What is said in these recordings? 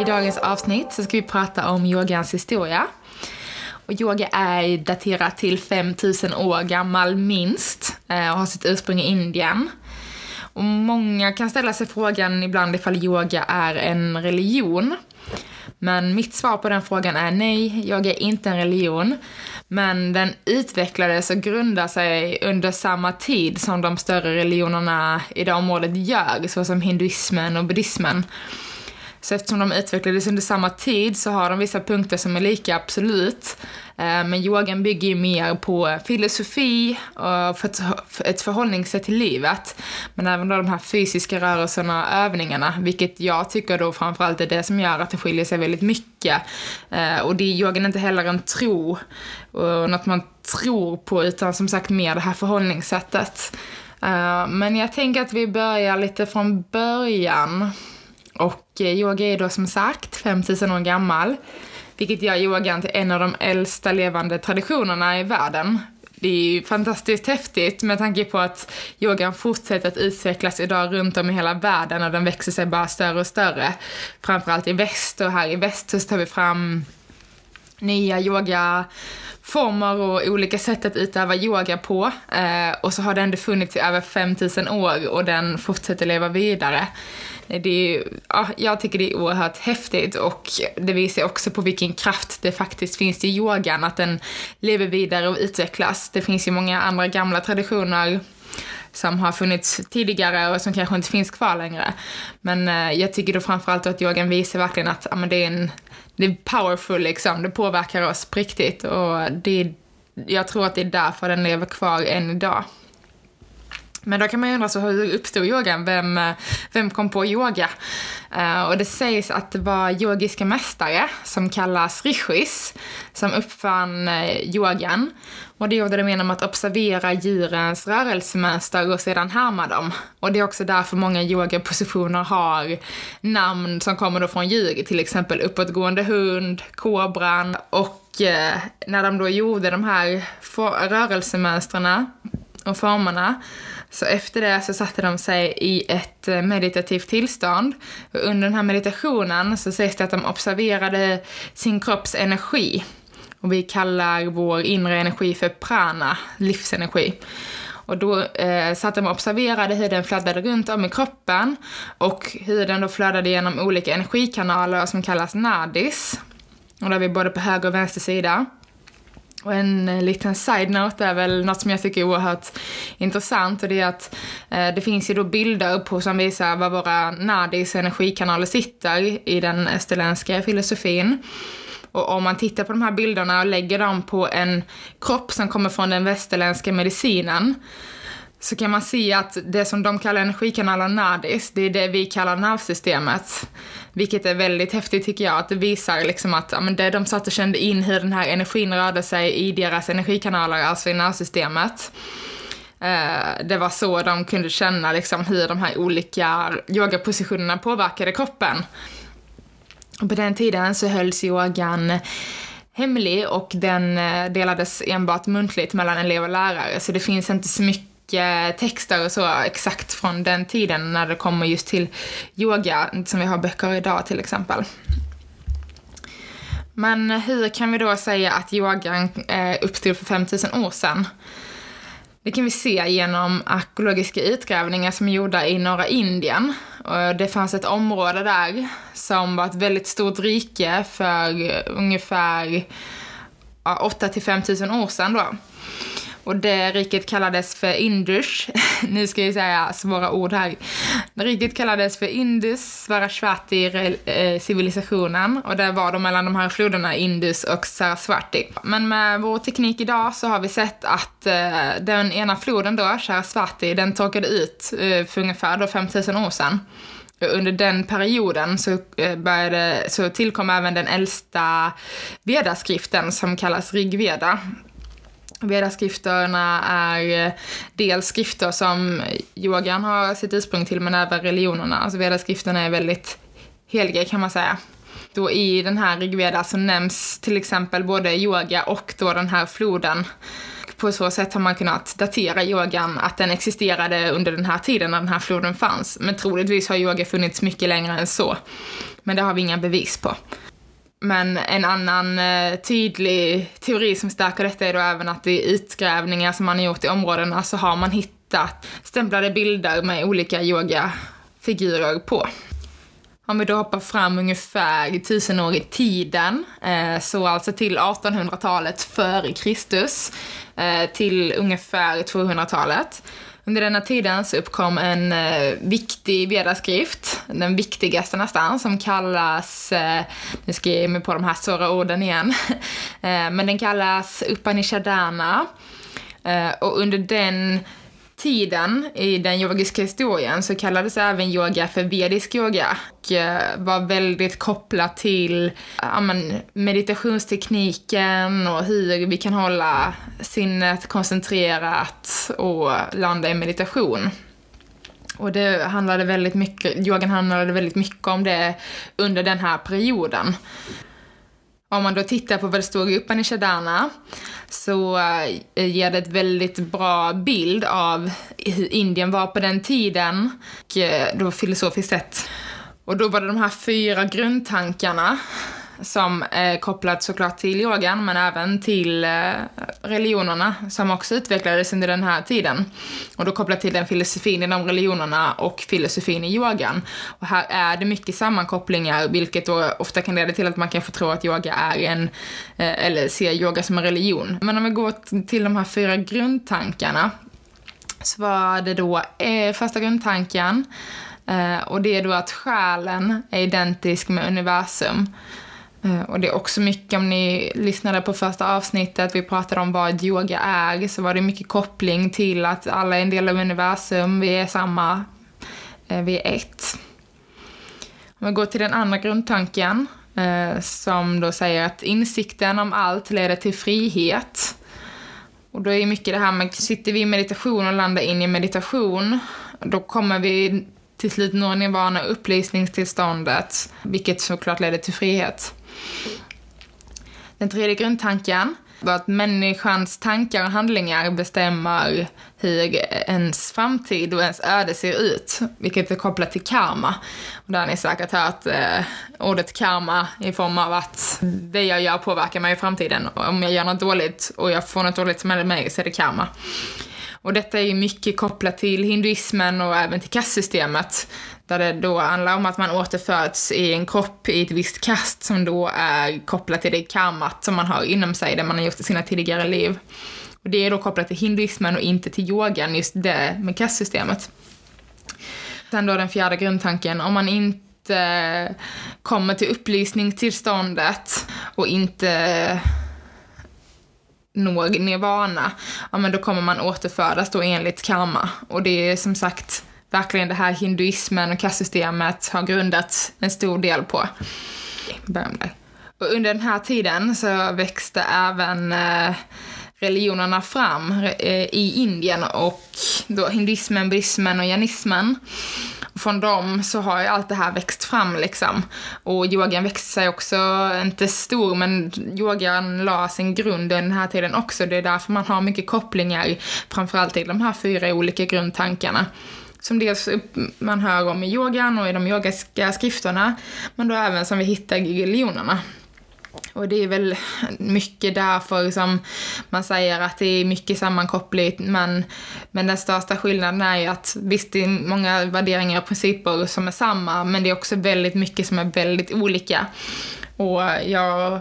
I dagens avsnitt så ska vi prata om yogans historia. Och yoga är daterat till 5000 år gammal minst eh, och har sitt ursprung i Indien. Och många kan ställa sig frågan ibland ifall yoga är en religion. Men mitt svar på den frågan är nej, yoga är inte en religion. Men den utvecklades och grundade sig under samma tid som de större religionerna i det området gör, såsom hinduismen och buddhismen. Så eftersom de utvecklades under samma tid så har de vissa punkter som är lika, absolut. Eh, men yogan bygger ju mer på filosofi och ett förhållningssätt till livet. Men även då de här fysiska rörelserna och övningarna, vilket jag tycker då framförallt är det som gör att det skiljer sig väldigt mycket. Eh, och det är yogan inte heller en tro, och något man tror på, utan som sagt mer det här förhållningssättet. Eh, men jag tänker att vi börjar lite från början. Och eh, yoga är då som sagt 5000 år gammal, vilket gör yogan till en av de äldsta levande traditionerna i världen. Det är ju fantastiskt häftigt med tanke på att yogan fortsätter att utvecklas idag runt om i hela världen och den växer sig bara större och större. Framförallt i väst och här i väst så tar vi fram nya yogaformer och olika sätt att utöva yoga på. Eh, och så har den ändå funnits i över 5000 år och den fortsätter leva vidare. Det är, ja, jag tycker det är oerhört häftigt och det visar också på vilken kraft det faktiskt finns i yogan, att den lever vidare och utvecklas. Det finns ju många andra gamla traditioner som har funnits tidigare och som kanske inte finns kvar längre. Men eh, jag tycker då framförallt att yogan visar verkligen att ja, men det är en, det är powerful liksom, det påverkar oss på riktigt och det, jag tror att det är därför den lever kvar än idag. Men då kan man ju undra så hur uppstod yogan? Vem, eh, vem kom på yoga? Uh, och det sägs att det var yogiska mästare som kallas rishis som uppfann eh, yogan. Och det gjorde de genom att observera djurens rörelsemönster och sedan härma dem. Och det är också därför många yogapositioner har namn som kommer då från djur, till exempel uppåtgående hund, kobran och uh, när de då gjorde de här rörelsemönstren och formerna så efter det så satte de sig i ett eh, meditativt tillstånd. Och under den här meditationen så sägs det att de observerade sin kropps energi. Och vi kallar vår inre energi för prana, livsenergi. Och då eh, satt de och observerade hur den flödade runt om i kroppen och hur den då flödade genom olika energikanaler som kallas nadis. Och där vi både på höger och vänster sida. Och en eh, liten side-note är väl något som jag tycker är oerhört intressant och det är att eh, det finns ju då bilder på som visar var våra nadis energikanaler sitter i den österländska filosofin. Och om man tittar på de här bilderna och lägger dem på en kropp som kommer från den västerländska medicinen så kan man se att det som de kallar energikanaler nadis, det är det vi kallar nervsystemet. Vilket är väldigt häftigt tycker jag, att det visar liksom att ja, men det de satt och kände in hur den här energin rörde sig i deras energikanaler, alltså i nervsystemet. Eh, det var så de kunde känna liksom hur de här olika yogapositionerna påverkade kroppen. Och på den tiden så hölls yogan hemlig och den eh, delades enbart muntligt mellan elev och lärare, så det finns inte så mycket mycket texter och så exakt från den tiden när det kommer just till yoga, som vi har böcker idag till exempel. Men hur kan vi då säga att yogan eh, uppstod för 5000 år sedan? Det kan vi se genom arkeologiska utgrävningar som är gjorda i norra Indien. Och det fanns ett område där som var ett väldigt stort rike för ungefär 8 till 5000 år sedan då. Och det riket kallades för Indus. nu ska jag säga svåra ord här. Riket kallades för Indus, Sarasvati eh, civilisationen och det var de mellan de här floderna Indus och Sarasvati. Men med vår teknik idag så har vi sett att eh, den ena floden då, Sarasvati, den torkade ut eh, för ungefär då 5000 år sedan. Under den perioden så, började, så tillkom även den äldsta vedaskriften som kallas Rigveda. Vedaskrifterna är eh, dels skrifter som yogan har sitt ursprung till, men även religionerna. Alltså vedaskrifterna är väldigt heliga kan man säga. Då i den här Rigveda så nämns till exempel både yoga och då den här floden. På så sätt har man kunnat datera yogan, att den existerade under den här tiden när den här floden fanns. Men troligtvis har yoga funnits mycket längre än så. Men det har vi inga bevis på. Men en annan eh, tydlig teori som stärker detta är då även att i utgrävningar som man har gjort i områdena så har man hittat stämplade bilder med olika yogafigurer på. Om vi då hoppar fram ungefär tusen år i tiden, eh, så alltså till 1800-talet före Kristus, eh, till ungefär 200-talet, under denna tiden så uppkom en eh, viktig vedaskrift, den viktigaste nästan, som kallas, eh, nu ska jag ge mig på de här svåra orden igen, eh, men den kallas Upanishadana. Eh, och under den tiden i den yogiska historien så kallades även yoga för vedisk yoga och var väldigt kopplat till ja, men, meditationstekniken och hur vi kan hålla sinnet koncentrerat och landa i meditation. Och det handlade väldigt mycket, yogan handlade väldigt mycket om det under den här perioden. Om man då tittar på vad det står i Upanishadana så eh, ger det ett väldigt bra bild av hur Indien var på den tiden, och, eh, då filosofiskt sett. Och då var det de här fyra grundtankarna som är kopplat såklart till yogan men även till eh, religionerna som också utvecklades under den här tiden. Och då kopplat till den filosofin i de religionerna och filosofin i yogan. Och här är det mycket sammankopplingar vilket då ofta kan leda till att man kan få tro att yoga är en, eh, eller ser yoga som en religion. Men om vi går till de här fyra grundtankarna så var det då eh, första grundtanken och det är då att själen är identisk med universum. Eh, och det är också mycket, om ni lyssnade på första avsnittet, vi pratade om vad yoga är, så var det mycket koppling till att alla är en del av universum, vi är samma, eh, vi är ett. Om vi går till den andra grundtanken, eh, som då säger att insikten om allt leder till frihet. Och då är mycket det här med, sitter vi i meditation och landar in i meditation, då kommer vi till slut nå nirvana, upplysningstillståndet, vilket såklart leder till frihet. Den tredje grundtanken var att människans tankar och handlingar bestämmer hur ens framtid och ens öde ser ut, vilket är kopplat till karma. Och där har ni säkert hört eh, ordet karma i form av att det jag gör påverkar mig i framtiden. Om jag gör något dåligt och jag får något dåligt som händer mig så är det karma. Och detta är ju mycket kopplat till hinduismen och även till kastsystemet. Där det då handlar om att man återföds i en kropp i ett visst kast som då är kopplat till det karmat som man har inom sig, det man har gjort i sina tidigare liv. Och det är då kopplat till hinduismen och inte till yogan, just det med kastsystemet. Sen då den fjärde grundtanken, om man inte kommer till upplysningstillståndet och inte når nirvana, ja men då kommer man återfödas då enligt karma. Och det är som sagt verkligen det här hinduismen och kastsystemet har grundats en stor del på. Och under den här tiden så växte även eh, religionerna fram eh, i Indien och då hinduismen, buddhismen och jainismen. Från dem så har ju allt det här växt fram liksom. Och yogan växte sig också, inte stor, men yogan la sin grund under den här tiden också. Det är därför man har mycket kopplingar, framförallt till de här fyra olika grundtankarna som dels man hör om i yogan och i de yogiska skrifterna, men då även som vi hittar i religionerna. Och det är väl mycket därför som man säger att det är mycket sammankoppligt, men, men den största skillnaden är ju att visst, det är många värderingar och principer som är samma, men det är också väldigt mycket som är väldigt olika. Och jag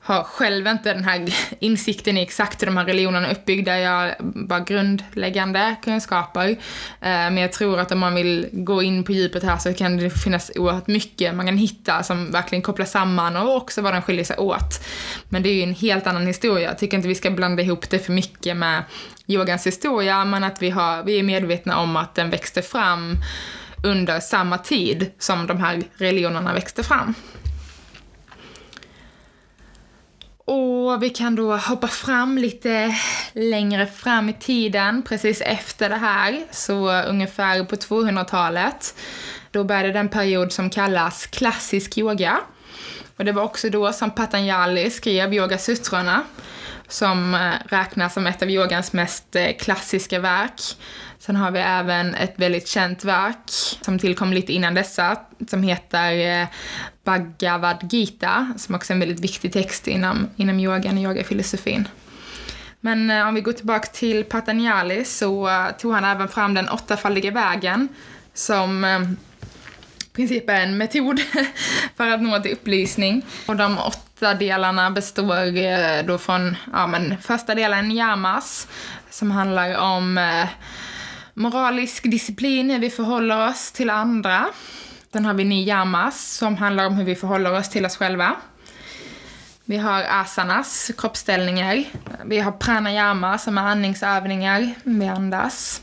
har själv inte den här insikten i exakt hur de här religionerna är uppbyggda. Jag har bara grundläggande kunskaper. Eh, men jag tror att om man vill gå in på djupet här så kan det finnas oerhört mycket man kan hitta som verkligen kopplar samman och också vad de skiljer sig åt. Men det är ju en helt annan historia. Jag tycker inte vi ska blanda ihop det för mycket med yogans historia, men att vi, har, vi är medvetna om att den växte fram under samma tid som de här religionerna växte fram. Och vi kan då hoppa fram lite längre fram i tiden, precis efter det här, så ungefär på 200-talet. Då började den period som kallas klassisk yoga. Och det var också då som Patanjali skrev Yogasutrorna, som eh, räknas som ett av yogans mest eh, klassiska verk. Sen har vi även ett väldigt känt verk som tillkom lite innan dessa, som heter eh, Bhagavad Gita, som också är en väldigt viktig text inom, inom yogan och yogafilosofin. Men eh, om vi går tillbaka till Patanjali så eh, tog han även fram den åttafaldiga vägen som i princip är en metod för att nå till upplysning. Och de åtta delarna består då från, ja men första delen yamas, som handlar om eh, moralisk disciplin, hur vi förhåller oss till andra. Sen har vi niyamas, som handlar om hur vi förhåller oss till oss själva. Vi har asanas, kroppsställningar. Vi har pranayama, som är andningsövningar. Vi andas.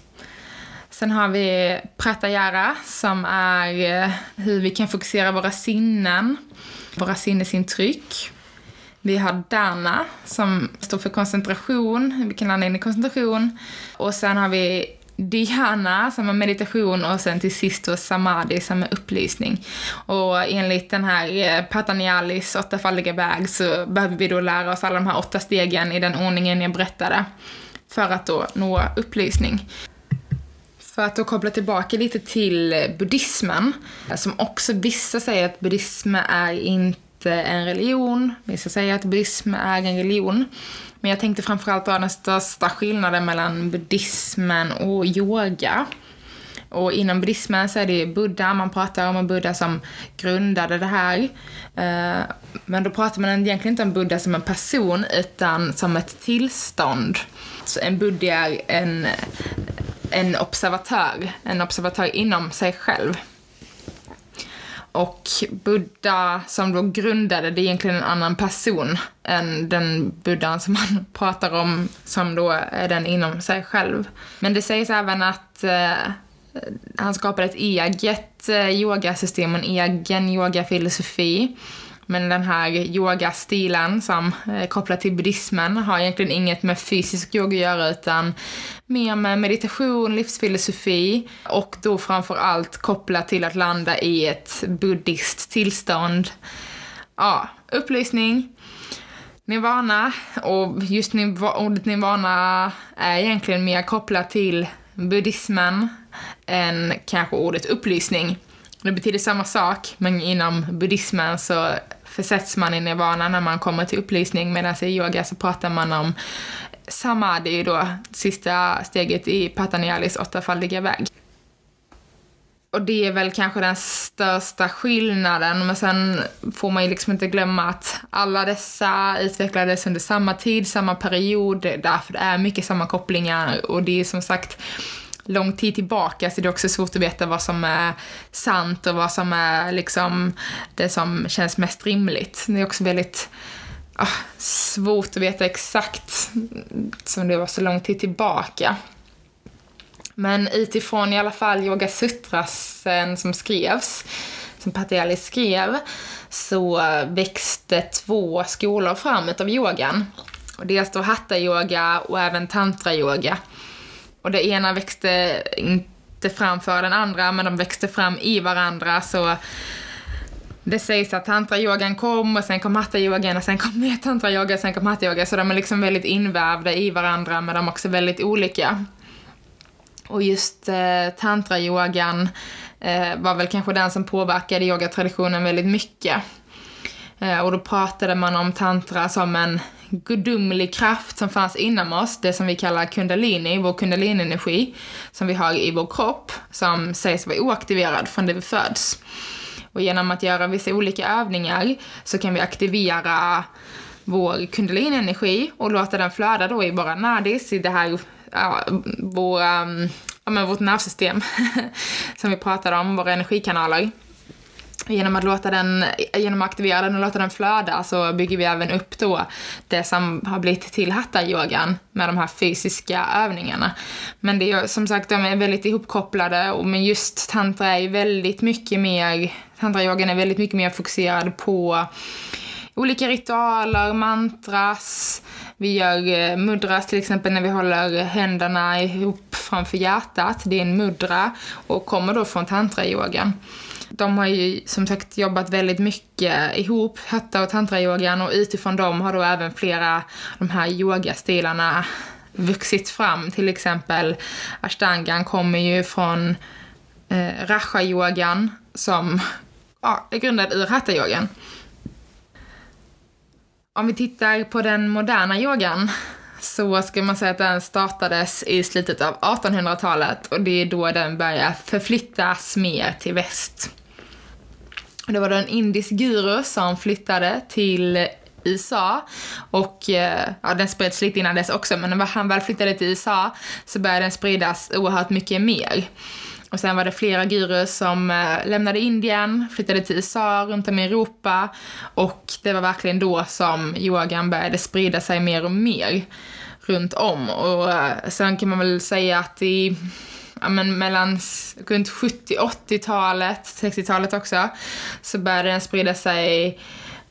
Sen har vi pratayara som är eh, hur vi kan fokusera våra sinnen, våra sinnesintryck. Vi har dana som står för koncentration, hur vi kan landa in i koncentration. Och sen har vi dhyana som är meditation och sen till sist då samadhi som är upplysning. Och enligt den här eh, Patanjalis åttafaldiga väg så behöver vi då lära oss alla de här åtta stegen i den ordningen jag berättade för att då nå upplysning. För att då koppla tillbaka lite till buddhismen, som också vissa säger att buddhism är inte Eh, en religion, vissa säger att buddhism är en religion. Men jag tänkte framförallt dra den största skillnaden mellan buddhismen och yoga. Och inom buddhismen så är det Buddha man pratar om, och Buddha som grundade det här. Eh, men då pratar man egentligen inte om Buddha som en person, utan som ett tillstånd. Så en buddha är en en observatör, en observatör inom sig själv. Och Buddha som då grundade, det är egentligen en annan person än den buddhan som man pratar om, som då är den inom sig själv. Men det sägs även att eh, han skapade ett eget eh, yogasystem, en egen yogafilosofi men den här yogastilen som eh, är kopplad till buddhismen har egentligen inget med fysisk yoga att göra utan mer med meditation, livsfilosofi och då framförallt kopplat till att landa i ett buddhist tillstånd. Ja, upplysning, nirvana och just ordet nirvana är egentligen mer kopplat till buddhismen än kanske ordet upplysning. Det betyder samma sak, men inom buddhismen så försätts man i nirvana när man kommer till upplysning, medan i yoga så pratar man om samadhi då, sista steget i Patanjalis åttafaldiga väg. Och det är väl kanske den största skillnaden, men sen får man ju liksom inte glömma att alla dessa utvecklades under samma tid, samma period, därför det är mycket samma kopplingar och det är som sagt lång tid tillbaka så det är också svårt att veta vad som är sant och vad som är liksom det som känns mest rimligt. Det är också väldigt ah, svårt att veta exakt som det var så lång tid tillbaka. Men utifrån i alla fall Yoga Sutrasen som skrevs, som Patanjali skrev, så växte två skolor fram utav yogan. Och dels då hatta-yoga och även tantra-yoga. Och det ena växte inte fram för den andra, men de växte fram i varandra. Så det sägs att tantrayogan kom och sen kom hattayogan, och sen kom mer tantrayoga, och sen kom hattayoga. Så de är liksom väldigt invävda i varandra, men de är också väldigt olika. Och just eh, tantrayogan eh, var väl kanske den som påverkade yogatraditionen väldigt mycket. Eh, och då pratade man om tantra som en gudomlig kraft som fanns inom oss, det som vi kallar kundalini, vår kundalini-energi, som vi har i vår kropp, som sägs vara oaktiverad från det vi föds. Och genom att göra vissa olika övningar så kan vi aktivera vår kundalini-energi och låta den flöda då i våra nadis, i det här, ja, vår, um, ja, men vårt nervsystem som vi pratade om, våra energikanaler. Genom att, låta den, genom att aktivera den och låta den flöda så bygger vi även upp då det som har blivit till hatta-yogan med de här fysiska övningarna. Men det är som sagt, de är väldigt ihopkopplade och men just tantra är väldigt mycket mer, tantra-yogan är väldigt mycket mer fokuserad på olika ritualer, mantras. Vi gör eh, mudras till exempel när vi håller händerna ihop framför hjärtat. Det är en mudra och kommer då från tantra-yogan. De har ju som sagt jobbat väldigt mycket ihop, hatta och tantrayogan och utifrån dem har då även flera de här yogastilarna vuxit fram. Till exempel ashtangan kommer ju från eh, raja-yogan som ja, är grundad ur hatta-yogan. Om vi tittar på den moderna yogan så ska man säga att den startades i slutet av 1800-talet och det är då den börjar förflyttas mer till väst. Det var då en indisk guru som flyttade till USA och eh, ja, den spreds lite innan dess också men när han väl flyttade till USA så började den spridas oerhört mycket mer. Och sen var det flera gurus som eh, lämnade Indien, flyttade till USA, runt om i Europa och det var verkligen då som yogan började sprida sig mer och mer runt om. Och eh, sen kan man väl säga att i ja, men mellan runt 70-80-talet, 60-talet också, så började den sprida sig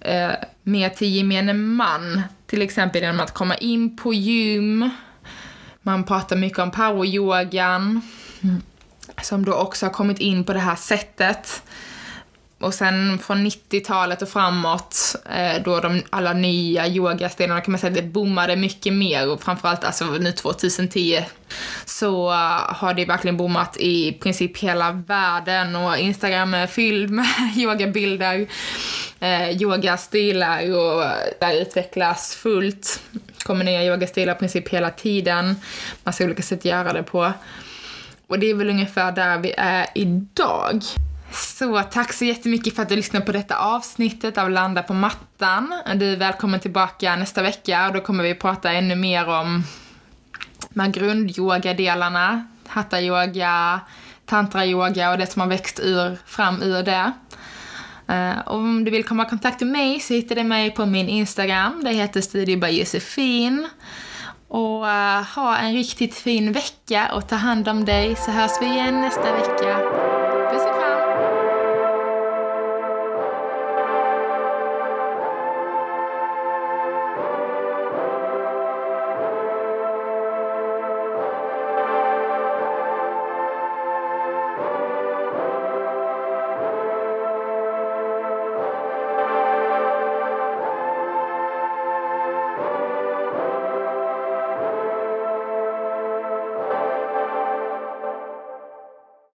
eh, mer till gemene man. Till exempel genom att komma in på gym. Man pratar mycket om poweryogan. Mm som då också har kommit in på det här sättet. Och sen från 90-talet och framåt, eh, då de alla nya yogastilarna kan man säga det boomade mycket mer och framförallt alltså nu 2010 så uh, har det verkligen boomat i princip hela världen och Instagram är fylld med yogabilder, eh, yogastilar och där utvecklas fullt. kommer nya yogastilar i princip hela tiden, massa olika sätt att göra det på. Och det är väl ungefär där vi är idag. Så tack så jättemycket för att du lyssnade på detta avsnittet av Landa på mattan. Du är välkommen tillbaka nästa vecka och då kommer vi prata ännu mer om de här grundyogadelarna, hatta-yoga, tantra-yoga och det som har växt ur, fram ur det. Uh, om du vill komma i kontakt med mig så hittar du mig på min Instagram. Det heter Studio by Josefin. Och uh, ha en riktigt fin vecka och ta hand om dig så hörs vi igen nästa vecka.